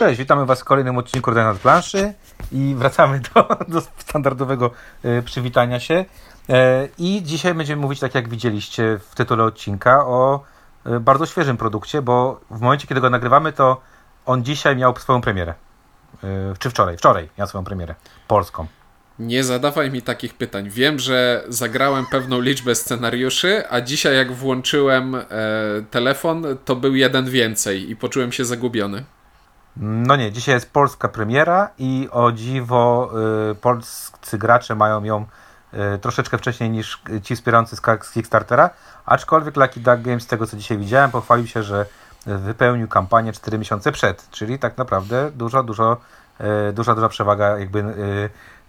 Cześć, witamy Was w kolejnym odcinku Rodeo nad planszy i wracamy do, do standardowego e, przywitania się. E, I dzisiaj będziemy mówić, tak jak widzieliście w tytule odcinka, o e, bardzo świeżym produkcie, bo w momencie, kiedy go nagrywamy, to on dzisiaj miał swoją premierę. E, czy wczoraj? Wczoraj miał swoją premierę polską. Nie zadawaj mi takich pytań. Wiem, że zagrałem pewną liczbę scenariuszy, a dzisiaj jak włączyłem e, telefon, to był jeden więcej i poczułem się zagubiony. No nie, dzisiaj jest polska premiera i o dziwo y, polscy gracze mają ją y, troszeczkę wcześniej niż ci wspierający z, Kickstartera, aczkolwiek Lucky Duck Games, z tego co dzisiaj widziałem, pochwalił się, że wypełnił kampanię 4 miesiące przed, czyli tak naprawdę dużo, dużo, y, duża, duża przewaga jakby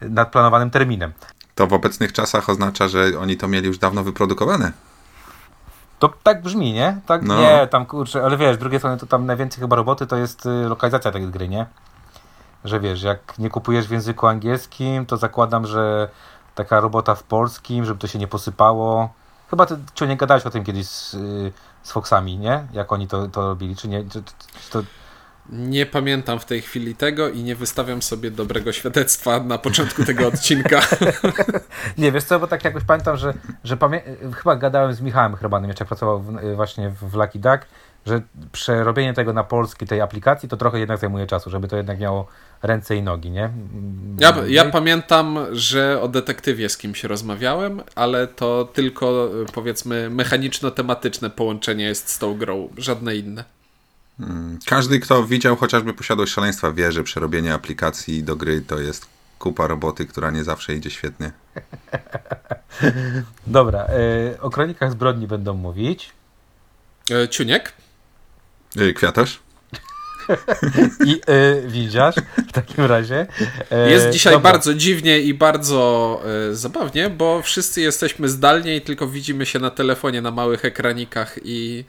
y, nad planowanym terminem. To w obecnych czasach oznacza, że oni to mieli już dawno wyprodukowane. To tak brzmi, nie? Tak, No. nie, tam kurczę, ale wiesz, z drugiej strony to tam najwięcej chyba roboty to jest y, lokalizacja tej gry, nie? Że wiesz, jak nie kupujesz w języku angielskim, to zakładam, że taka robota w polskim, żeby to się nie posypało. Chyba ty, czy nie gadałeś o tym kiedyś z, y, z Foxami, nie? Jak oni to, to robili, czy nie? Czy, czy to... Nie pamiętam w tej chwili tego i nie wystawiam sobie dobrego świadectwa na początku tego odcinka. Nie, wiesz co, bo tak jakoś pamiętam, że, że pamię... chyba gadałem z Michałem Chrobanym, jeszcze pracował w, właśnie w Lucky Duck, że przerobienie tego na polski, tej aplikacji, to trochę jednak zajmuje czasu, żeby to jednak miało ręce i nogi, nie? Ja, ja No i- pamiętam, że o detektywie z kimś rozmawiałem, ale to tylko e, powiedzmy mechaniczno-tematyczne połączenie jest z tą grą, żadne inne. Każdy, kto widział chociażby Posiadłość Szaleństwa, wie, że przerobienie aplikacji do gry to jest kupa roboty, która nie zawsze idzie świetnie. Dobra, y, o kronikach zbrodni będą mówić. E, Ciuniek? Yy, Kwiatosz? I y, widzisz w takim razie. E, Jest dzisiaj dobra. bardzo dziwnie i bardzo e, zabawnie, bo wszyscy jesteśmy zdalnie i tylko widzimy się na telefonie na małych ekranikach i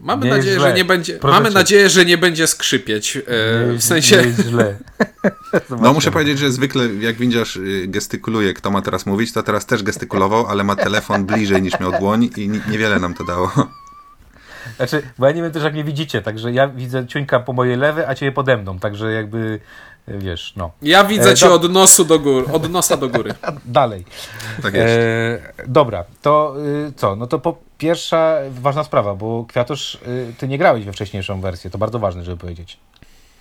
mamy Nie nadzieję, źle. że nie będzie Proszę mamy cię. nadzieję, że nie będzie skrzypieć. E, Nie w sensie Nie jest źle. No muszę powiedzieć, że zwykle jak widzisz y, gestykuluje, kto ma teraz mówić, to teraz też gestykulował, ale ma telefon bliżej niż miał dłoń i ni- niewiele nam to dało. Znaczy, bo ja nie wiem też jak mnie widzicie, także ja widzę ciuńka po mojej lewej, a ciebie pode mną, także jakby wiesz, no. ja widzę E, cię do- od nosu do góry, od nosa do góry. Dalej. Tak jest. E, dobra, to y, co? No to po pierwsza ważna sprawa, bo Kwiatusz, y, ty nie grałeś we wcześniejszą wersję, to bardzo ważne, żeby powiedzieć.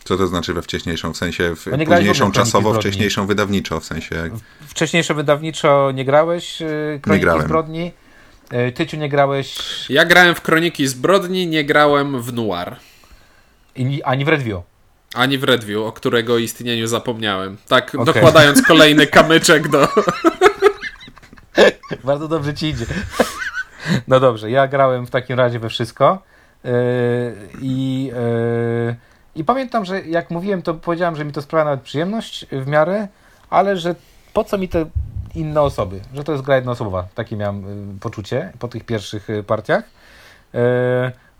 Co to znaczy we wcześniejszą? W sensie w No nie późniejszą czasowo, Zbrodni. wcześniejszą wydawniczo, w sensie. Wcześniejsze wydawniczo nie grałeś y, Kroniki grałem. Zbrodni. Y, Tyciu nie grałeś Ja grałem w Kroniki Zbrodni, nie grałem w Noir. i- ani w Redview. Ani w Redview, o którego istnieniu zapomniałem. Tak, Okej. dokładając kolejny kamyczek do. Bardzo dobrze ci idzie. No dobrze, ja grałem w takim razie we wszystko. Yy, I, yy, I pamiętam, że jak mówiłem, to powiedziałem, że mi to sprawia nawet przyjemność w miarę, ale że po co mi te inne osoby, że to jest gra jednoosobowa. Takie miałem yy, poczucie po tych pierwszych yy, partiach.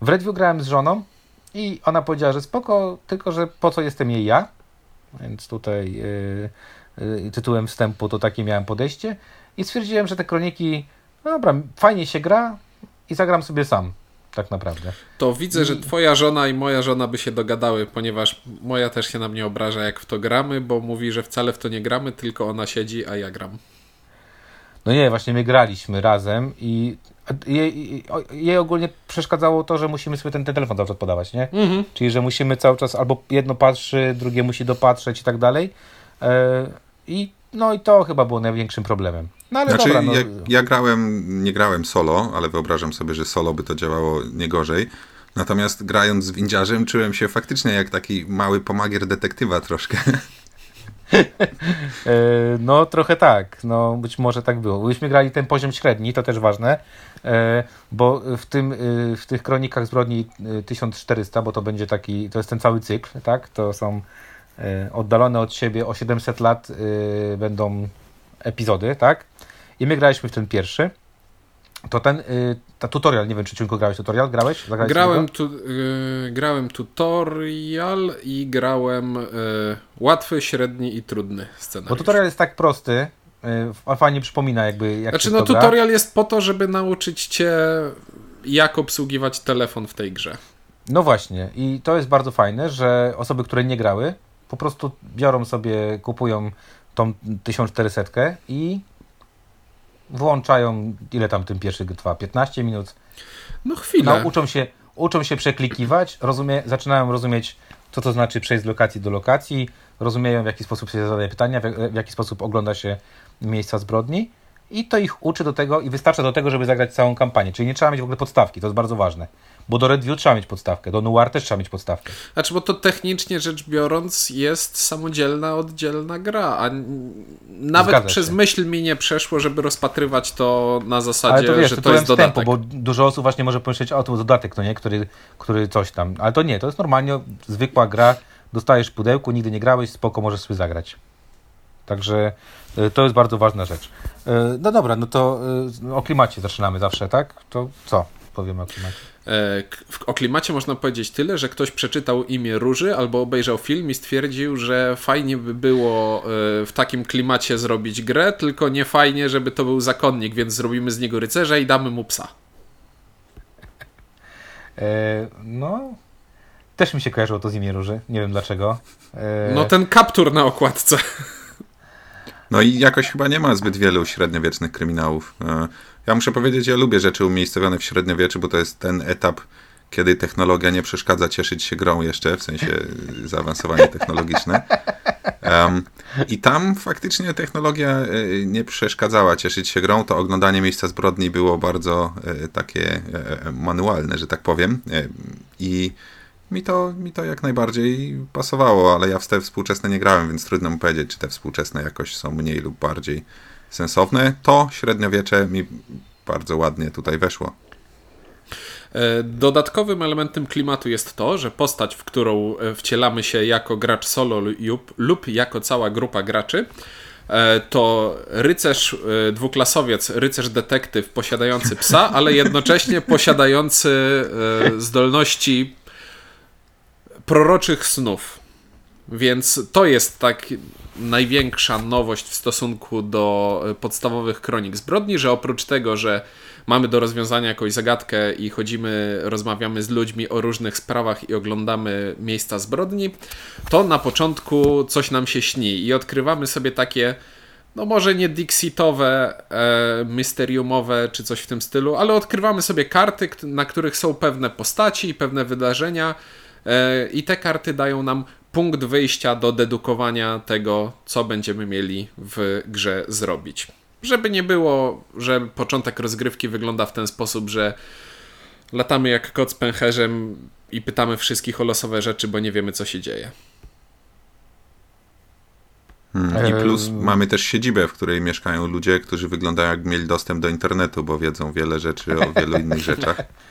W Redview grałem z żoną i ona powiedziała, że spoko, tylko że po co jestem jej ja. Więc tutaj yy, yy, tytułem wstępu to takie miałem podejście. I stwierdziłem, że te kroniki, no dobra, fajnie się gra i zagram sobie sam, tak naprawdę. To widzę, że twoja żona i moja żona by się dogadały, ponieważ moja też się na mnie obraża, jak w to gramy, bo mówi, że wcale w to nie gramy, tylko ona siedzi, a ja gram. No nie, właśnie my graliśmy razem i jej, jej ogólnie przeszkadzało to, że musimy sobie ten, ten telefon cały czas podawać, nie? Mhm. Czyli, że musimy cały czas albo jedno patrzy, drugie musi dopatrzeć i tak dalej. E, I no i to chyba było największym problemem. No ale Znaczy, dobra, no, ja, ja grałem, nie grałem solo, ale wyobrażam sobie, że solo by to działało nie gorzej. Natomiast grając z windziarzem czułem się faktycznie jak taki mały pomagier detektywa troszkę. E, No, trochę tak. No, być może tak było. Byśmy grali ten poziom średni, to też ważne, e, bo w, tym, e, w tych kronikach zbrodni e, 1400, bo to będzie taki, to jest ten cały cykl, tak? To są oddalone od siebie o 700 lat będą epizody, tak? I my graliśmy w ten pierwszy. To ten, e, ta tutorial, nie wiem czy Ciunko grałeś tutorial, grałeś? Zagrałeś Grałem, tu, y, grałem tutorial i grałem y, łatwy, średni i trudny Bo scenariusz. tutorial jest tak prosty, a fajnie przypomina jakby jak Znaczy, no to gra. tutorial jest po to, żeby nauczyć cię, jak obsługiwać telefon w tej grze. No właśnie, i to jest bardzo fajne, że osoby, które nie grały, po prostu biorą sobie, kupują tą 1400 i włączają, ile tam tym pierwszy trwa, 15 minut. No chwilę. No, uczą, się, uczą się przeklikiwać, rozumie, zaczynają rozumieć, co to znaczy przejść z lokacji do lokacji, rozumieją, w jaki sposób się zadaje pytania, w, w jaki sposób ogląda się miejsca zbrodni i to ich uczy do tego i wystarcza do tego, żeby zagrać całą kampanię. Czyli nie trzeba mieć w ogóle podstawki, to jest bardzo ważne. Bo do Redview trzeba mieć podstawkę, do Noir też trzeba mieć podstawkę. Znaczy, bo to technicznie rzecz biorąc jest samodzielna, oddzielna gra, a nawet Zgadza przez się. myśl mi nie przeszło, żeby rozpatrywać to na Ale zasadzie, to wiesz, że to jest dodatek. wstępu, bo dużo osób właśnie może pomyśleć, o to dodatek, no nie, który, który coś tam. Ale to nie, to jest normalnie zwykła gra, dostajesz pudełku, nigdy nie grałeś, spoko, możesz sobie zagrać. Także y, to jest bardzo ważna rzecz. Y, No dobra, no to y, o klimacie zaczynamy zawsze, tak? To co powiemy o klimacie? E, O klimacie można powiedzieć tyle, że ktoś przeczytał imię Róży albo obejrzał film i stwierdził, że fajnie by było e, w takim klimacie zrobić grę, tylko nie fajnie, żeby to był zakonnik, więc zrobimy z niego rycerza i damy mu psa. E, No, też mi się kojarzyło to z imię Róży, nie wiem dlaczego. No ten kaptur na okładce. No i jakoś chyba nie ma zbyt wielu średniowiecznych kryminałów. E, Ja muszę powiedzieć, ja lubię rzeczy umiejscowione w średniowieczu, bo to jest ten etap, kiedy technologia nie przeszkadza cieszyć się grą jeszcze, w sensie zaawansowanie technologiczne. Em, I tam faktycznie technologia y, nie przeszkadzała cieszyć się grą, to oglądanie miejsca zbrodni było bardzo y, takie e, e, manualne, że tak powiem. E, I mi to, mi to jak najbardziej pasowało, ale ja w te współczesne nie grałem, więc trudno mi powiedzieć, czy te współczesne jakoś są mniej lub bardziej sensowne. To średniowiecze mi bardzo ładnie tutaj weszło. E, Dodatkowym elementem klimatu jest to, że postać, w którą e, wcielamy się jako gracz solo lub, lub jako cała grupa graczy, e, to rycerz dwuklasowiec, rycerz detektyw posiadający psa, ale jednocześnie posiadający zdolności proroczych snów. Więc to jest tak największa nowość w stosunku do e, podstawowych kronik zbrodni, że oprócz tego, że mamy do rozwiązania jakąś zagadkę i chodzimy, rozmawiamy z ludźmi o różnych sprawach i oglądamy miejsca zbrodni, to na początku coś nam się śni i odkrywamy sobie takie no może nie Dixitowe, e, mysteriumowe czy coś w tym stylu, ale odkrywamy sobie karty, na których są pewne postaci i pewne wydarzenia i te karty dają nam punkt wyjścia do dedukowania tego, co będziemy mieli w grze zrobić. Żeby nie było, że początek rozgrywki wygląda w ten sposób, że latamy jak kot z pęcherzem i pytamy wszystkich o losowe rzeczy, bo nie wiemy, co się dzieje. Hmm. I plus mamy też siedzibę, w której mieszkają ludzie, którzy wyglądają jakby mieli dostęp do internetu, bo wiedzą wiele rzeczy o wielu innych rzeczach.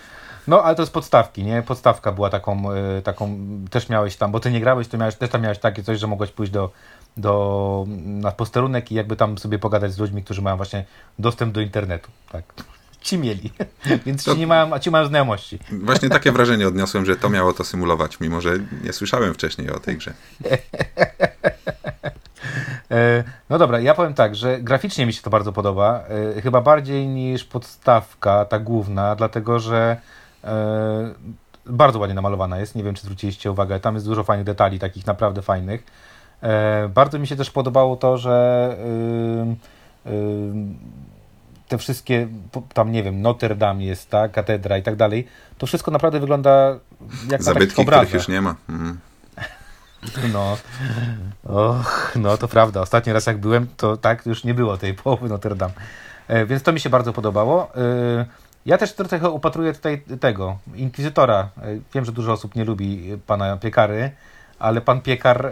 No, ale to z podstawki, nie? Podstawka była taką, y, taką też miałeś tam, bo ty nie grałeś, to miałeś, też tam miałeś takie coś, że mogłeś pójść do, do, na posterunek i jakby tam sobie pogadać z ludźmi, którzy mają właśnie dostęp do internetu, tak. Ci mieli, więc To- ci nie mają, a ci mają znajomości. Właśnie takie wrażenie odniosłem, że to miało to symulować, mimo że nie słyszałem wcześniej o tej grze. E, No dobra, ja powiem tak, że graficznie mi się to bardzo podoba, e, chyba bardziej niż podstawka, ta główna, dlatego że e, bardzo ładnie namalowana jest, nie wiem czy zwróciliście uwagę, tam jest dużo fajnych detali, takich naprawdę fajnych. E, Bardzo mi się też podobało to, że ym, ym, te wszystkie, tam nie wiem, Notre Dame jest, tak, katedra i tak dalej, to wszystko naprawdę wygląda jak na Zabytki, których już nie ma. Mhm. No, och, no to prawda. Ostatni raz jak byłem, to tak już nie było tej połowy Notre Dame. E, więc to mi się bardzo podobało. E, ja też trochę upatruję tutaj tego, Inkwizytora. E, wiem, że dużo osób nie lubi pana Piekary, ale pan Piekar e,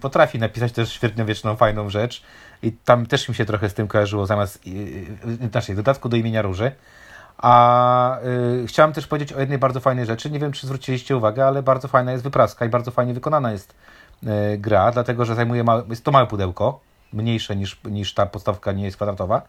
potrafi napisać też średniowieczną, fajną rzecz. I tam też mi się trochę z tym kojarzyło, zamiast, e, e, znaczy w dodatku do imienia Róży. A y, chciałem też powiedzieć o jednej bardzo fajnej rzeczy. Nie wiem, czy zwróciliście uwagę, ale bardzo fajna jest wypraska i bardzo fajnie wykonana jest y, gra, dlatego że zajmuje małe, jest to małe pudełko, mniejsze niż, niż ta podstawka nie jest kwadratowa.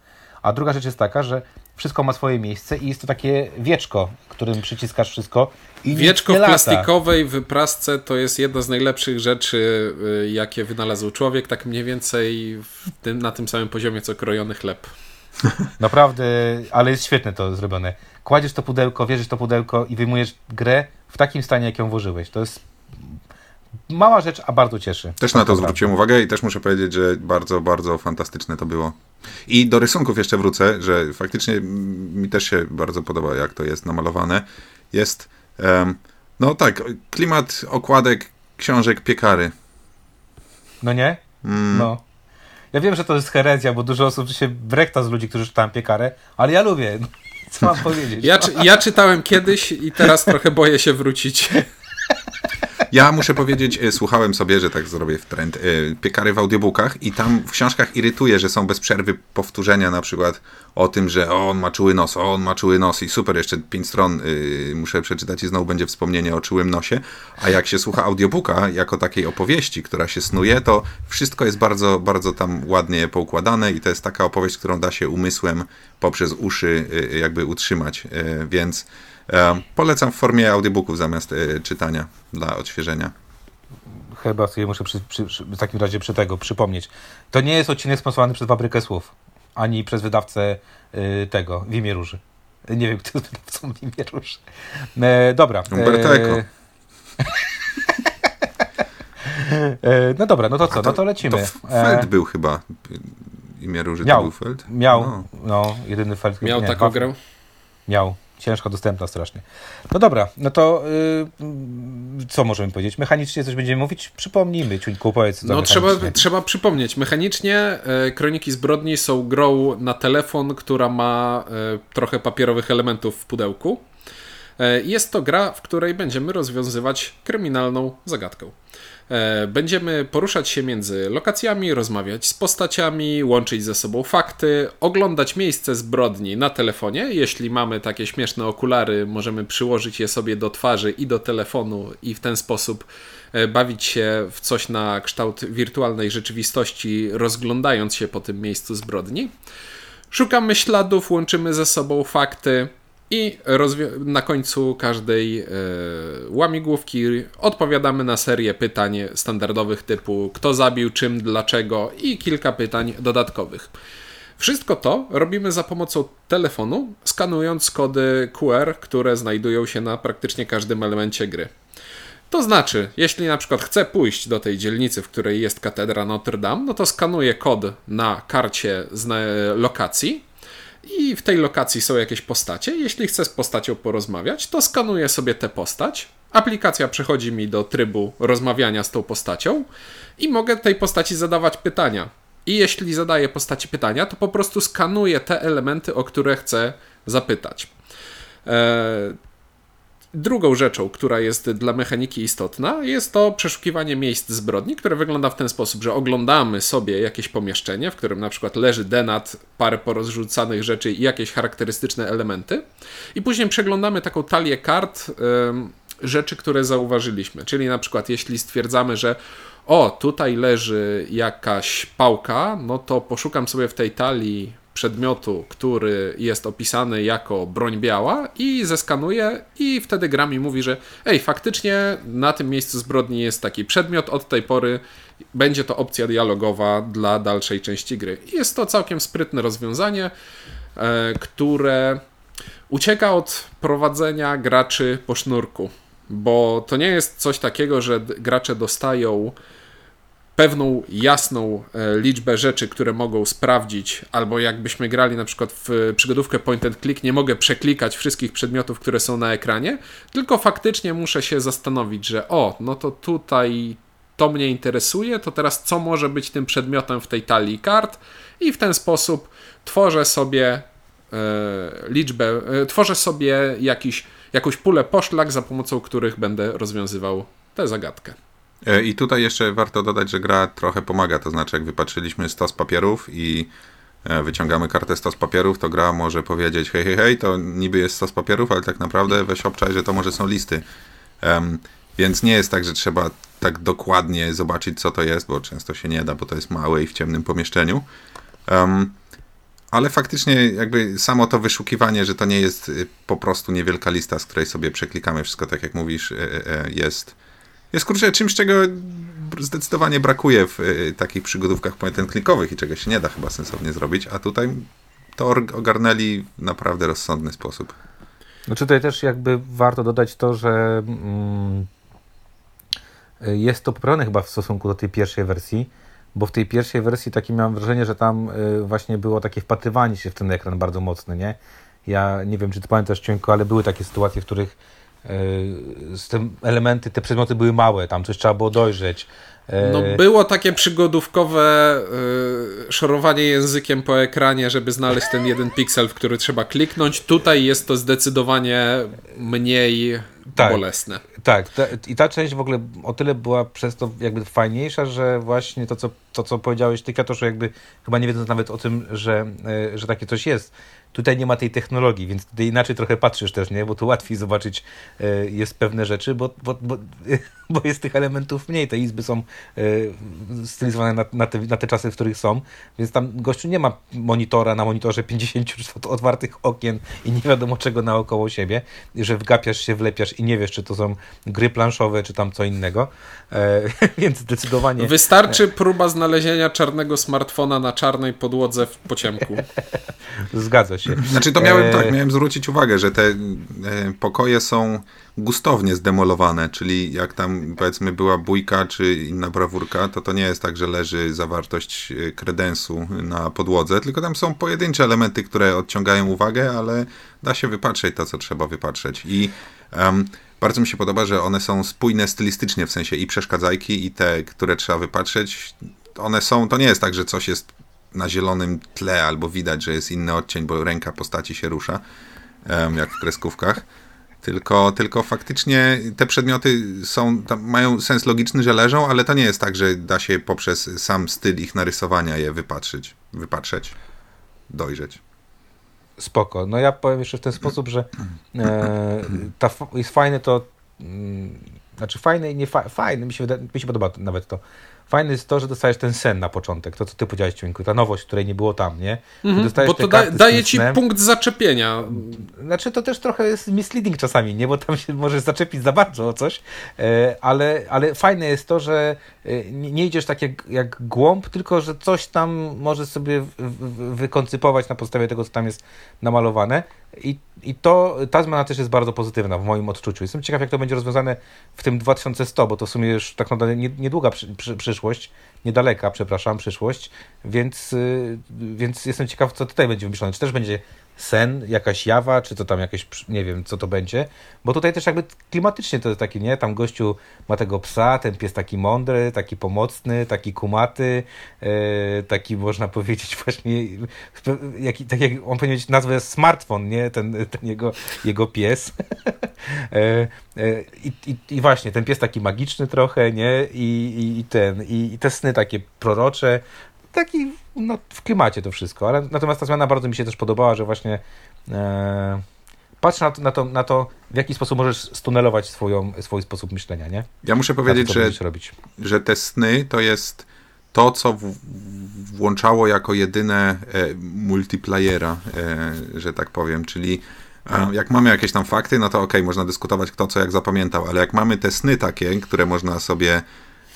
A druga rzecz jest taka, że wszystko ma swoje miejsce i jest to takie wieczko, którym przyciskasz wszystko i Wieczko w plastikowej wyprasce to jest jedna z najlepszych rzeczy, y, jakie wynalazł człowiek, tak mniej więcej tym, na tym samym poziomie co krojony chleb. Naprawdę, ale jest świetne to zrobione. Kładziesz to pudełko, wierzysz to pudełko i wyjmujesz grę w takim stanie, jak ją włożyłeś. To jest mała rzecz, a bardzo cieszy. Też na to zwróciłem uwagę i też muszę powiedzieć, że bardzo, bardzo fantastyczne to było. I do rysunków jeszcze wrócę, że faktycznie mi też się bardzo podoba, jak to jest namalowane. Jest, em, no tak, klimat okładek książek piekary. No nie? Mm, No. Ja wiem, że to jest herezja, bo dużo osób się brekta z ludzi, którzy czytają piekarę, ale ja lubię. Co mam powiedzieć? Ja, czy- ja czytałem kiedyś i teraz trochę boję się wrócić. Ja muszę powiedzieć, e, słuchałem sobie, że tak zrobię w trend, e, piekary w audiobookach i tam w książkach irytuje, że są bez przerwy powtórzenia na przykład o tym, że o, on ma czuły nos, o, on ma czuły nos i super, jeszcze pięć stron y, muszę przeczytać i znowu będzie wspomnienie o czułym nosie, a jak się słucha audiobooka jako takiej opowieści, która się snuje, to wszystko jest bardzo, bardzo tam ładnie poukładane i to jest taka opowieść, którą da się umysłem poprzez uszy y, jakby utrzymać, y, więc polecam w formie audiobooków zamiast y, czytania dla odświeżenia. Chyba sobie muszę przy, przy, w takim razie przy tego przypomnieć. To nie jest odcinek sponsorowany przez Fabrykę Słów, ani przez wydawcę y, tego, w imię Róży. Nie wiem, kto jest wydawcą w imię Róży. E, dobra. Umberto Eco. e, no dobra, no to co, no to lecimy. To Feld był chyba. Imię Róży Miał. to był Feld? Miał, No. no, jedyny felt. Miał nie, taką grę. Miał. Ciężko dostępna strasznie. No dobra, no to y, co możemy powiedzieć? Mechanicznie coś będziemy mówić? Przypomnijmy, Ciuńku, powiedz No trzeba, trzeba przypomnieć, mechanicznie e, Kroniki Zbrodni są grą na telefon, która ma e, trochę papierowych elementów w pudełku. E, Jest to gra, w której będziemy rozwiązywać kryminalną zagadkę. E, Będziemy poruszać się między lokacjami, rozmawiać z postaciami, łączyć ze sobą fakty, oglądać miejsce zbrodni na telefonie. Jeśli mamy takie śmieszne okulary, możemy przyłożyć je sobie do twarzy i do telefonu i w ten sposób e, bawić się w coś na kształt wirtualnej rzeczywistości, rozglądając się po tym miejscu zbrodni. Szukamy śladów, łączymy ze sobą fakty i na końcu każdej e, łamigłówki odpowiadamy na serię pytań standardowych typu kto zabił, czym, dlaczego i kilka pytań dodatkowych. Wszystko to robimy za pomocą telefonu, skanując kody QR, które znajdują się na praktycznie każdym elemencie gry. To znaczy, jeśli na przykład chcę pójść do tej dzielnicy, w której jest katedra Notre Dame, no to skanuję kod na karcie zna- lokacji i w tej lokacji są jakieś postacie. Jeśli chcę z postacią porozmawiać, to skanuję sobie tę postać. Aplikacja przechodzi mi do trybu rozmawiania z tą postacią i mogę tej postaci zadawać pytania. I jeśli zadaję postaci pytania, to po prostu skanuję te elementy, o które chcę zapytać. Eee, Drugą rzeczą, która jest dla mechaniki istotna, jest to przeszukiwanie miejsc zbrodni, które wygląda w ten sposób, że oglądamy sobie jakieś pomieszczenie, w którym na przykład leży denat, parę porozrzucanych rzeczy i jakieś charakterystyczne elementy, i później przeglądamy taką talię kart em, rzeczy, które zauważyliśmy. Czyli na przykład, jeśli stwierdzamy, że o, tutaj leży jakaś pałka, no to poszukam sobie w tej talii przedmiotu, który jest opisany jako broń biała i zeskanuję i wtedy gra mi mówi, że ej, faktycznie na tym miejscu zbrodni jest taki przedmiot, od tej pory będzie to opcja dialogowa dla dalszej części gry. Jest to całkiem sprytne rozwiązanie, e, które ucieka od prowadzenia graczy po sznurku, bo to nie jest coś takiego, że gracze dostają pewną jasną e, liczbę rzeczy, które mogą sprawdzić, albo jakbyśmy grali na przykład w przygodówkę point and click, nie mogę przeklikać wszystkich przedmiotów, które są na ekranie, tylko faktycznie muszę się zastanowić, że o, no to tutaj to mnie interesuje, to teraz co może być tym przedmiotem w tej talii kart i w ten sposób tworzę sobie e, liczbę, e, tworzę sobie jakiś, jakąś pulę poszlak, za pomocą których będę rozwiązywał tę zagadkę. E, I tutaj jeszcze warto dodać, że gra trochę pomaga, to znaczy jak wypatrzyliśmy stos papierów i e, wyciągamy kartę stos papierów, to gra może powiedzieć hej, hej, hej, to niby jest stos papierów, ale tak naprawdę weź obczaj, że to może są listy. Em, więc nie jest tak, że trzeba tak dokładnie zobaczyć, co to jest, bo często się nie da, bo to jest małe i w ciemnym pomieszczeniu. Em, ale faktycznie jakby samo to wyszukiwanie, że to nie jest y, po prostu niewielka lista, z której sobie przeklikamy wszystko, tak jak mówisz, y, jest, jest kurczę czymś, czego zdecydowanie brakuje w y, takich przygodówkach point i czego się nie da chyba sensownie zrobić, a tutaj to ogarnęli w naprawdę rozsądny sposób. No tutaj też jakby warto dodać to, że mm, jest to poprawione chyba w stosunku do tej pierwszej wersji, bo w tej pierwszej wersji takie miałem wrażenie, że tam y, właśnie było takie wpatrywanie się w ten ekran bardzo mocne, nie? Ja nie wiem, czy ty pamiętasz, Cienko, ale były takie sytuacje, w których y, z tym elementy, te przedmioty były małe, tam coś trzeba było dojrzeć. No było takie przygodówkowe y, szorowanie językiem po ekranie, żeby znaleźć ten jeden piksel, w który trzeba kliknąć. Tutaj jest to zdecydowanie mniej tak, bolesne. Tak, ta, i ta część w ogóle o tyle była przez to jakby fajniejsza, że właśnie to, co, to, co powiedziałeś ty, Katosz, jakby chyba nie wiedząc nawet o tym, że, y, że takie coś jest, Tutaj nie ma tej technologii, więc tutaj inaczej trochę patrzysz też, nie? Bo tu łatwiej zobaczyć e, jest pewne rzeczy, bo, bo, bo, bo jest tych elementów mniej. Te izby są e, stylizowane na, na, te, na te czasy, w których są, więc tam gościu nie ma monitora na monitorze 50 otwartych okien i nie wiadomo czego naokoło siebie, że wgapiasz się, wlepiasz i nie wiesz, czy to są gry planszowe, czy tam co innego. E, więc zdecydowanie... Wystarczy próba znalezienia czarnego smartfona na czarnej podłodze w pociemku. Zgadza się się. Znaczy to miałem, e... tak, miałem zwrócić uwagę, że te e, pokoje są gustownie zdemolowane, czyli jak tam powiedzmy była bójka czy inna brawurka, to to nie jest tak, że leży zawartość e, kredensu na podłodze, tylko tam są pojedyncze elementy, które odciągają uwagę, ale da się wypatrzeć to, co trzeba wypatrzeć. I um, bardzo mi się podoba, że one są spójne stylistycznie, w sensie i przeszkadzajki, i te, które trzeba wypatrzeć, one są, to nie jest tak, że coś jest na zielonym tle, albo widać, że jest inny odcień, bo ręka postaci się rusza, jak w kreskówkach. Tylko, tylko faktycznie te przedmioty są, mają sens logiczny, że leżą, ale to nie jest tak, że da się poprzez sam styl ich narysowania je wypatrzyć, wypatrzeć, dojrzeć. Spoko. No ja powiem jeszcze w ten sposób, że e, ta, jest fajne to, mm, znaczy fajne i nie fa, fajne, mi się, mi się podoba nawet to, fajne jest to, że dostajesz ten sen na początek, to co ty powiedziałeś, Ciuńku, ta nowość, której nie było tam, nie? Mhm, bo to da, daje ci snem. punkt zaczepienia. Znaczy to też trochę jest misleading czasami, nie? Bo tam się możesz zaczepić za bardzo o coś, e, ale, ale fajne jest to, że e, nie idziesz tak jak, jak głąb, tylko że coś tam możesz sobie wykoncypować na podstawie tego, co tam jest namalowane i, i to, ta zmiana też jest bardzo pozytywna w moim odczuciu. Jestem ciekaw, jak to będzie rozwiązane w tym 2100, bo to w sumie już tak naprawdę niedługa przy, przy, przyszłość, niedaleka, przepraszam, przyszłość, więc, y, więc jestem ciekaw, co tutaj będzie wymyślone. Czy też będzie sen, jakaś jawa, czy to tam jakieś, nie wiem, co to będzie, bo tutaj też jakby klimatycznie to jest taki, nie, tam gościu ma tego psa, ten pies taki mądry, taki pomocny, taki kumaty, e, taki można powiedzieć właśnie, jaki, tak jak on powinien mieć nazwę smartfon, nie, ten, ten jego, jego pies. e, e, i, i, I właśnie, ten pies taki magiczny trochę, nie, i, i, i ten, i, i te sny takie prorocze, taki no, w klimacie to wszystko, ale natomiast ta zmiana bardzo mi się też podobała, że właśnie e, patrz na to, na, to, na to, w jaki sposób możesz stunelować swoją, swój sposób myślenia, nie? Ja muszę powiedzieć, że, że te sny to jest to, co w, włączało jako jedyne e, multiplayera, e, że tak powiem, czyli jak mamy jakieś tam fakty, no to okej, okay, można dyskutować kto co jak zapamiętał, ale jak mamy te sny takie, które można sobie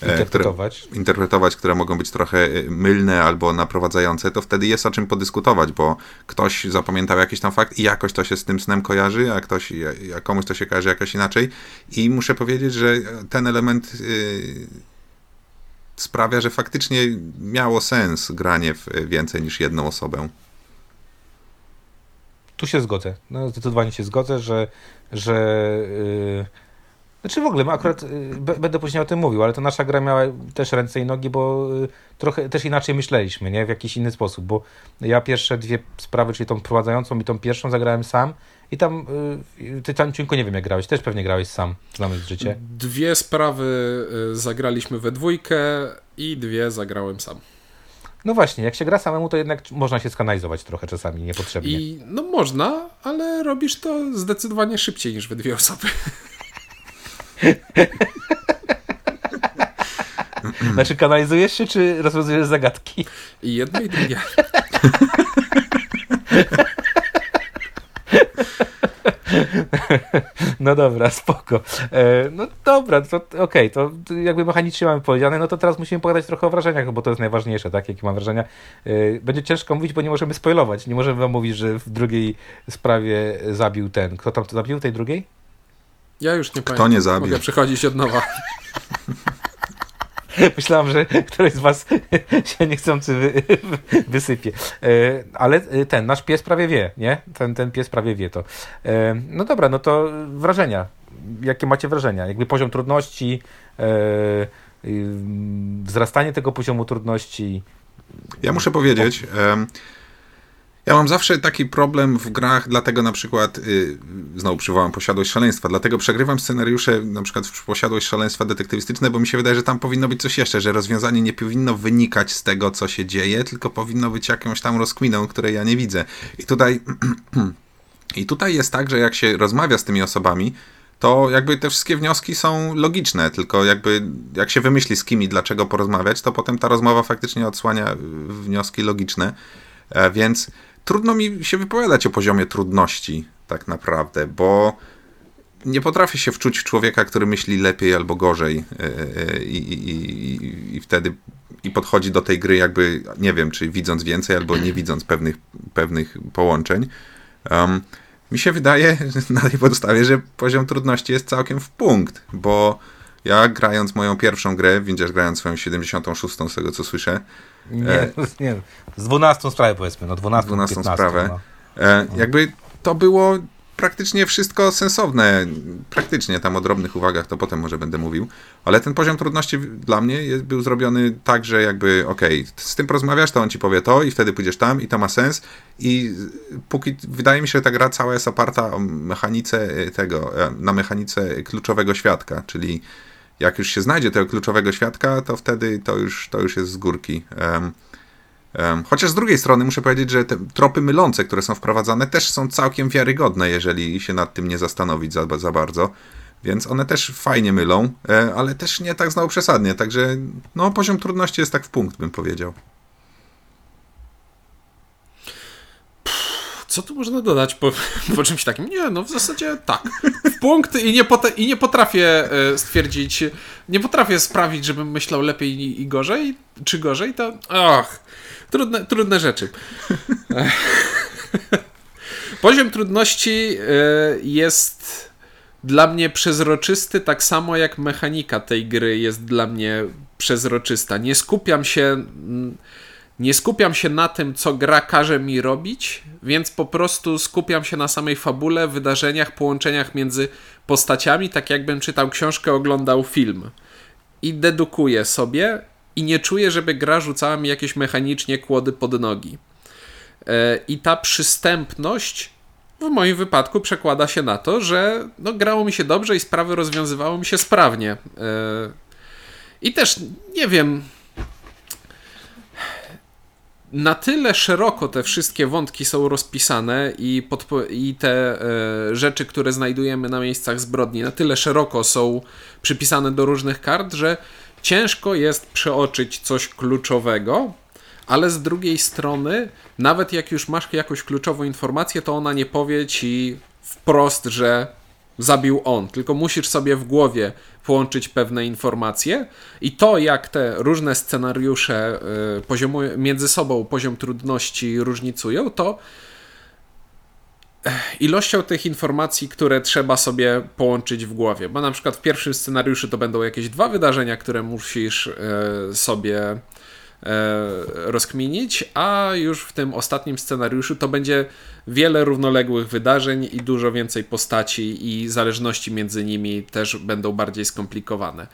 interpretować. Które, interpretować, które mogą być trochę e, mylne albo naprowadzające, to wtedy jest o czym podyskutować, bo ktoś zapamiętał jakiś tam fakt i jakoś to się z tym snem kojarzy, a ktoś, a komuś to się kojarzy jakoś inaczej. I muszę powiedzieć, że ten element yy, sprawia, że faktycznie miało sens granie w więcej niż jedną osobę. Tu się zgodzę. No, zdecydowanie się zgodzę, że, że yy znaczy w ogóle, my akurat y, będę później o tym mówił, ale to nasza gra miała też ręce i nogi, bo y, trochę też inaczej myśleliśmy, nie? W jakiś inny sposób, bo ja pierwsze dwie sprawy, czyli tą prowadzącą i tą pierwszą zagrałem sam i tam, y, ty tam Ciunko nie wiem jak grałeś, też pewnie grałeś sam, znamy życie. Dwie sprawy zagraliśmy we dwójkę i dwie zagrałem sam. No właśnie, jak się gra samemu, to jednak można się skanalizować trochę czasami niepotrzebnie. I no można, ale robisz to zdecydowanie szybciej niż we dwie osoby. Znaczy kanalizujesz się, czy rozwiązujesz zagadki? I jedno i drugie. No dobra, spoko. E, no dobra, to okej, okay, to jakby mechanicznie mamy powiedziane, no to teraz musimy pogadać trochę o wrażeniach, bo to jest najważniejsze, tak? Jakie mam wrażenia. E, będzie ciężko mówić, bo nie możemy spoilować. Nie możemy wam mówić, że w drugiej sprawie zabił ten. Kto tam to zabił, tej drugiej? Ja już nie Kto pamiętam. nie zabił? Mogę przechodzić od nowa. Myślałem, że któryś z was się niechcący wy, wysypie. E, ale ten, nasz pies prawie wie, nie? Ten, ten pies prawie wie to. E, no dobra, no to wrażenia. Jakie macie wrażenia? Jakby poziom trudności, e, wzrastanie tego poziomu trudności. Ja muszę powiedzieć, ja mam zawsze taki problem w grach, dlatego na przykład, yy, znowu przywołam posiadłość szaleństwa, dlatego przegrywam scenariusze na przykład w posiadłość szaleństwa detektywistyczne, bo mi się wydaje, że tam powinno być coś jeszcze, że rozwiązanie nie powinno wynikać z tego, co się dzieje, tylko powinno być jakąś tam rozkminą, której ja nie widzę. I tutaj, i tutaj jest tak, że jak się rozmawia z tymi osobami, to jakby te wszystkie wnioski są logiczne, tylko jakby jak się wymyśli z kim i dlaczego porozmawiać, to potem ta rozmowa faktycznie odsłania wnioski logiczne. E, więc trudno mi się wypowiadać o poziomie trudności, tak naprawdę, bo nie potrafię się wczuć w człowieka, który myśli lepiej albo gorzej e, e, i, i, i, i wtedy i podchodzi do tej gry jakby, nie wiem, czy widząc więcej albo nie widząc pewnych, pewnych połączeń. Um, mi się wydaje na tej podstawie, że poziom trudności jest całkiem w punkt, bo ja grając moją pierwszą grę, widzisz grając swoją 76 z tego co słyszę, nie, e, nie, z 12 sprawę powiedzmy, no 12, 12 15, sprawę. No. E, jakby to było praktycznie wszystko sensowne. Praktycznie tam o drobnych uwagach to potem może będę mówił, ale ten poziom trudności dla mnie jest, był zrobiony tak, że jakby okej, okay, z tym porozmawiasz, to on ci powie to i wtedy pójdziesz tam i to ma sens i póki wydaje mi się, że ta gra cała jest oparta o mechanice tego, e, na mechanice kluczowego świadka, czyli jak już się znajdzie tego kluczowego świadka, to wtedy to już, to już jest z górki. Um, um, chociaż z drugiej strony muszę powiedzieć, że te tropy mylące, które są wprowadzane, też są całkiem wiarygodne, jeżeli się nad tym nie zastanowić za, za bardzo. Więc one też fajnie mylą, e, ale też nie tak znowu przesadnie. Także no, poziom trudności jest tak w punkt, bym powiedział. Co tu można dodać po, po czymś takim? Nie, no w zasadzie tak. W punkt i nie, i nie potrafię e, stwierdzić, nie potrafię sprawić, żebym myślał lepiej i, i gorzej, czy gorzej, to ach, trudne, trudne rzeczy. Poziom trudności e, jest dla mnie przezroczysty, tak samo jak mechanika tej gry jest dla mnie przezroczysta. Nie skupiam się nie skupiam się na tym, co gra każe mi robić, więc po prostu skupiam się na samej fabule, wydarzeniach, połączeniach między postaciami, tak jakbym czytał książkę, oglądał film. I dedukuję sobie i nie czuję, żeby gra rzucała mi jakieś mechanicznie kłody pod nogi. E, I ta przystępność w moim wypadku przekłada się na to, że no, grało mi się dobrze i sprawy rozwiązywało mi się sprawnie. E, I też nie wiem, na tyle szeroko te wszystkie wątki są rozpisane i, i te e, rzeczy, które znajdujemy na miejscach zbrodni, na tyle szeroko są przypisane do różnych kart, że ciężko jest przeoczyć coś kluczowego, ale z drugiej strony, nawet jak już masz jakąś kluczową informację, to ona nie powie ci wprost, że zabił on, tylko musisz sobie w głowie połączyć pewne informacje i to, jak te różne scenariusze y, poziomu, między sobą poziom trudności różnicują, to ilością tych informacji, które trzeba sobie połączyć w głowie. Bo na przykład w pierwszym scenariuszu to będą jakieś dwa wydarzenia, które musisz y, sobie E, rozkminić, a już w tym ostatnim scenariuszu to będzie wiele równoległych wydarzeń i dużo więcej postaci i zależności między nimi też będą bardziej skomplikowane.